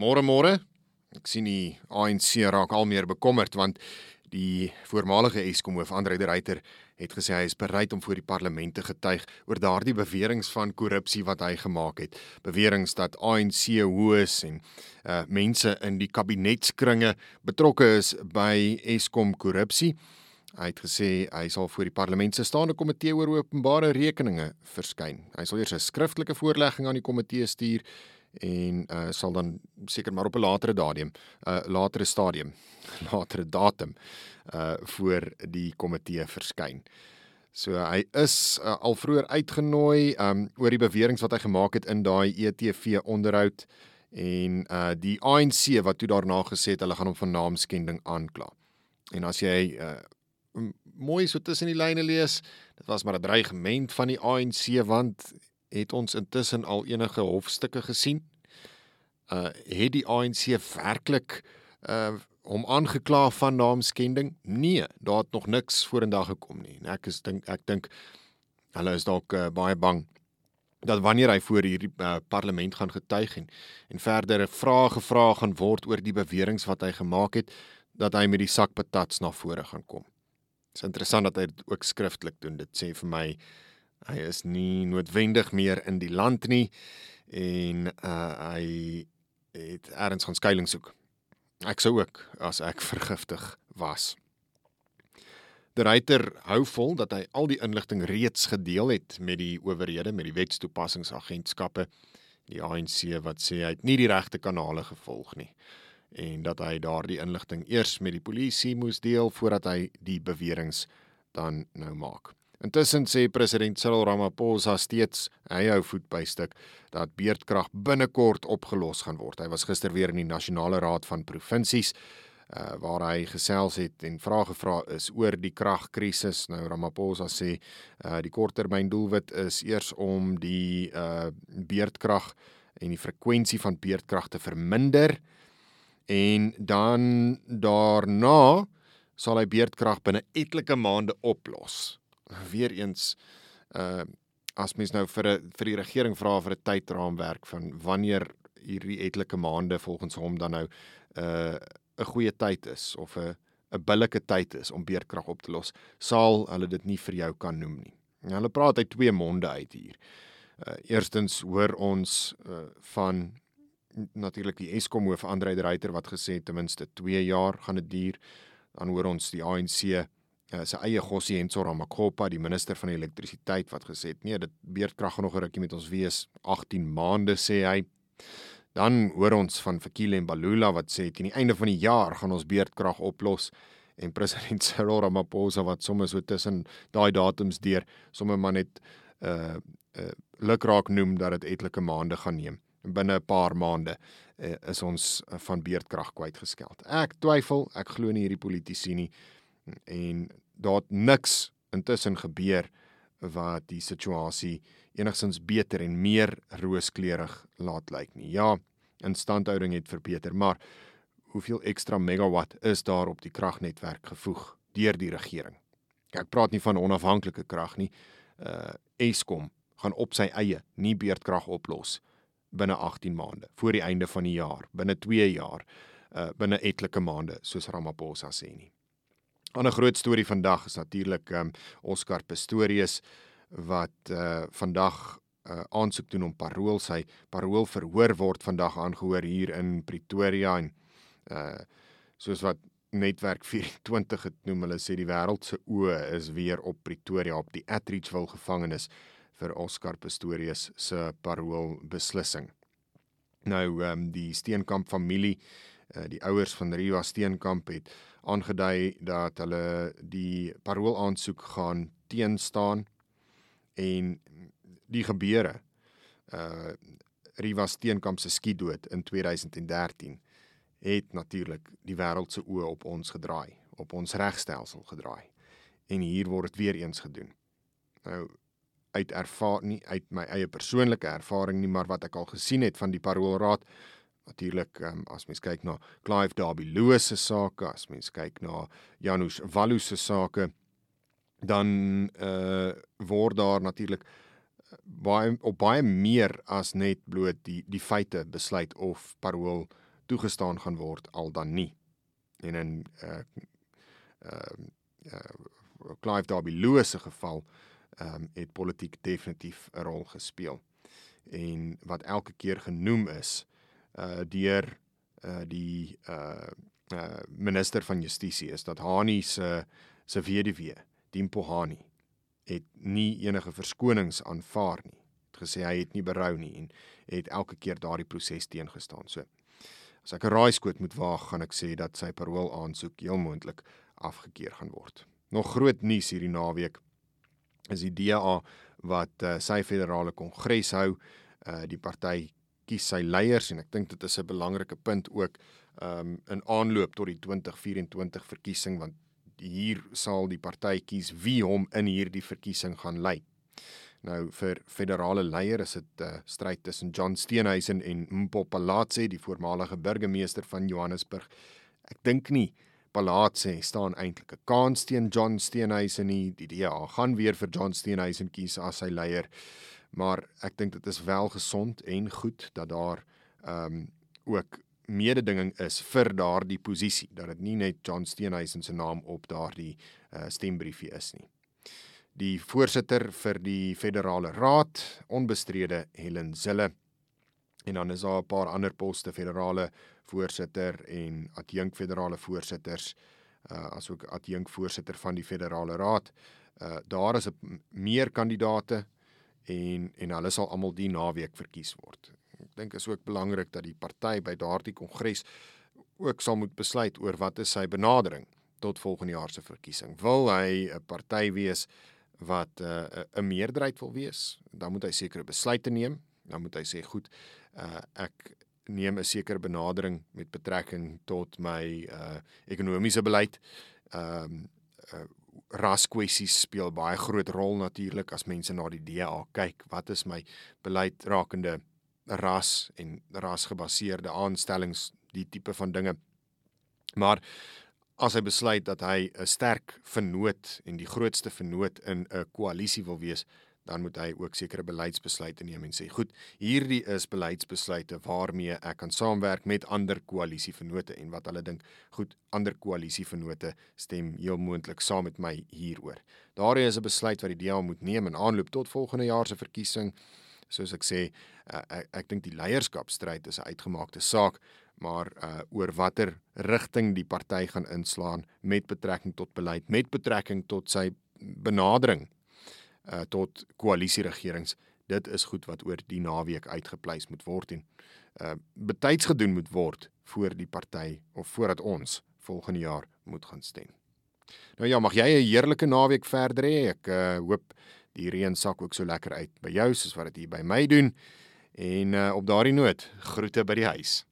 Môre môre. Ek sien die ANC raak al meer bekommerd want die voormalige Eskom hoof Andre de Ruyter het gesê hy is bereid om voor die parlement te getuig oor daardie beweringe van korrupsie wat hy gemaak het. Beweringe dat ANC hoes en uh mense in die kabinetskringe betrokke is by Eskom korrupsie. Hy het gesê hy sal voor die parlement se staande komitee oor openbare rekeninge verskyn. Hy sal eers 'n skriftelike voorlegging aan die komitee stuur en uh sal dan seker maar op 'n latere datum, 'n uh, latere stadium, latere datum uh voor die komitee verskyn. So hy is uh, al vroeër uitgenooi um oor die beweringe wat hy gemaak het in daai ETV onderhoud en uh die ANC wat toe daarna gesê het hulle gaan hom van naamskending aankla. En as jy uh mooi so tussen die lyne lees, dit was maar 'n dreigement van die ANC want het ons intussen al enige hofstukke gesien? Uh het die ANC werklik uh hom aangekla van naamskending? Nee, daar het nog niks vorendag gekom nie. Ek is dink ek dink hulle is dalk uh, baie bang dat wanneer hy voor hierdie uh, parlement gaan getuig en en verdere vrae gevra gaan word oor die beweringe wat hy gemaak het, dat hy met die sak patats na vore gaan kom. Dit is interessant dat hy dit ook skriftelik doen. Dit sê vir my Hy is nie noodwendig meer in die land nie en uh hy het ergens gaan skuilings soek. Ek sou ook as ek vergiftig was. Die ryter hou vol dat hy al die inligting reeds gedeel het met die owerhede, met die wetstoepassingsagentskappe, die ANC wat sê hy het nie die regte kanale gevolg nie en dat hy daardie inligting eers met die polisie moes deel voordat hy die beweringe dan nou maak. Intussen sê president Cyril Ramaphosa steeds hy hou voet by stuk dat beerdkrag binnekort opgelos gaan word. Hy was gister weer in die nasionale raad van provinsies uh, waar hy gesels het en vrae gevra is oor die kragkrisis. Nou Ramaphosa sê uh, die korttermyn doelwit is eers om die uh, beerdkrag en die frekwensie van beerdkrag te verminder en dan daarna sal hy beerdkrag binne etlike maande oplos weer eens uh as mens nou vir 'n vir die regering vra vir 'n tydraamwerk van wanneer hierdie etlike maande volgens hom dan nou uh 'n goeie tyd is of 'n 'n billike tyd is om beerdkrag op te los, sal hulle dit nie vir jou kan noem nie. En hulle praat uit twee monde uit hier. Uh eerstens hoor ons uh van natuurlik die Eskom hoof Andre Ruyter wat gesê ten minste 2 jaar gaan dit duur. Dan hoor ons die ANC uh, sy eie Gossie Hensor Ramakopa, die minister van elektrisiteit wat gesê het nee, dit beerdkrag gaan nog 'n rukkie met ons wees, 18 maande sê hy. Dan hoor ons van Fikile en Balula wat sê teen die einde van die jaar gaan ons beerdkrag oplos en president Cyril Ramaphosa wat sommer so tussen daai datums deur sommer maar net uh uh lukraak noem dat dit etlike maande gaan neem. Binne 'n paar maande uh, is ons van beerdkrag kwytgeskeld. Ek twyfel, ek glo nie hierdie politici nie en daar niks intussen gebeur wat die situasie enigstens beter en meer rooskleurig laat lyk nie. Ja, instandhouding het verbeter, maar hoeveel ekstra megawatt is daar op die kragnetwerk gevoeg deur die regering? Ek praat nie van onafhanklike krag nie. Uh Eskom gaan op sy eie nie beerdkrag oplos binne 18 maande voor die einde van die jaar, binne 2 jaar, uh binne etlike maande soos Ramaphosa sê nie. 'n groot storie vandag is natuurlik um, Oscar Pistorius wat uh vandag uh aansoek doen om parol sy parol verhoor word vandag aangehoor hier in Pretoria en uh soos wat netwerk 24 het noem hulle sê die wêreld se oë is weer op Pretoria op die Atteridgeville gevangenis vir Oscar Pistorius se parol beslissing. Nou um, die Steenkamp familie uh die ouers van Riva Steenkamp het aangedui dat hulle die parol aansoek gaan teenstaan en die gebeure uh Riva Steenkamp se skietdood in 2013 het natuurlik die wêreld se oë op ons gedraai, op ons regstelsel gedraai. En hier word dit weer eens gedoen. Nou uit ervaring nie uit my eie persoonlike ervaring nie, maar wat ek al gesien het van die paroolraad natuurlik um, as mens kyk na Clive Derby Lewis se sake, as mens kyk na Janusz Wallu se sake, dan uh word daar natuurlik baie op baie meer as net bloot die die feite besluit of parol toegestaan gaan word al dan nie. En in uh uh, uh Clive Derby Lewis se geval ehm um, het politiek definitief 'n rol gespeel. En wat elke keer genoem is uh deur uh die uh uh minister van justisie is dat Hani se se weduwee, Dimpo Hani, het nie enige verskonings aanvaar nie. Het gesê hy het nie berou nie en het elke keer daardie proses teengestaan. So as ek 'n raaiskoot moet waag, gaan ek sê dat sy parol aansoek heel moontlik afgekeur gaan word. Nog groot nuus hierdie naweek is die DA wat uh, sy federale kongres hou. Uh die party kies sy leiers en ek dink dit is 'n belangrike punt ook um in aanloop tot die 2024 verkiesing want hier sal die party kies wie hom in hierdie verkiesing gaan lei. Nou vir federale leier is dit 'n uh, stryd tussen John Steenhuisen en Mpo Palatse, die voormalige burgemeester van Johannesburg. Ek dink nie Palatse staan eintlik 'n kans teen John Steenhuisen nie. Die DA gaan weer vir John Steenhuisen kies as sy leier. Maar ek dink dit is wel gesond en goed dat daar ehm um, ook mededinging is vir daardie posisie dat dit nie net John Steenhuisen se naam op daardie uh, stembriefie is nie. Die voorsitter vir die federale raad, onbestrede Helen Zille en dan is daar 'n paar ander poste federale voorsitter en adjunk federale voorsitters uh asook adjunk voorsitter van die federale raad. Uh daar is 'n meer kandidaate en en hulle sal almal die naweek verkies word ek dink is ook belangrik dat die party by daardie kongres ook sal moet besluit oor wat is sy benadering tot volgende jaar se verkiesing. Wil hy 'n party wees wat 'n uh, 'n meerderheid wil wees? Dan moet hy sekere besluite neem. Dan moet hy sê goed, uh, ek neem 'n sekere benadering met betrekking tot my uh, ekonomiese beleid. Ehm um, uh, raskwessies speel baie groot rol natuurlik as mense na die DA kyk. Wat is my beleid rakende ras en rasgebaseerde aanstellings, die tipe van dinge. Maar as hy besluit dat hy 'n sterk vennoot en die grootste vennoot in 'n koalisie wil wees, dan moet hy ook sekere beleidsbesluite neem en sê, "Goed, hierdie is beleidsbesluite waarmee ek kan saamwerk met ander koalisievennote en wat hulle dink, goed, ander koalisievennote stem heel moontlik saam met my hieroor." Daardie is 'n besluit wat die DA moet neem in aanloop tot volgende jaar se verkiesing soos ek sê, uh, ek, ek dink die leierskapstryd is 'n uitgemaakte saak, maar uh, oor watter rigting die party gaan inslaan met betrekking tot beleid, met betrekking tot sy benadering uh, tot koalisieregerings, dit is goed wat oor die naweek uitgepleis moet word en uh, betyds gedoen moet word voor die party of voordat ons volgende jaar moet gaan stem. Nou ja, mag jy 'n heerlike naweek verder hê. Ek uh, hoop die reën sak ook so lekker uit by jou soos wat dit hier by my doen. En uh, op daardie noot, groete by die huis.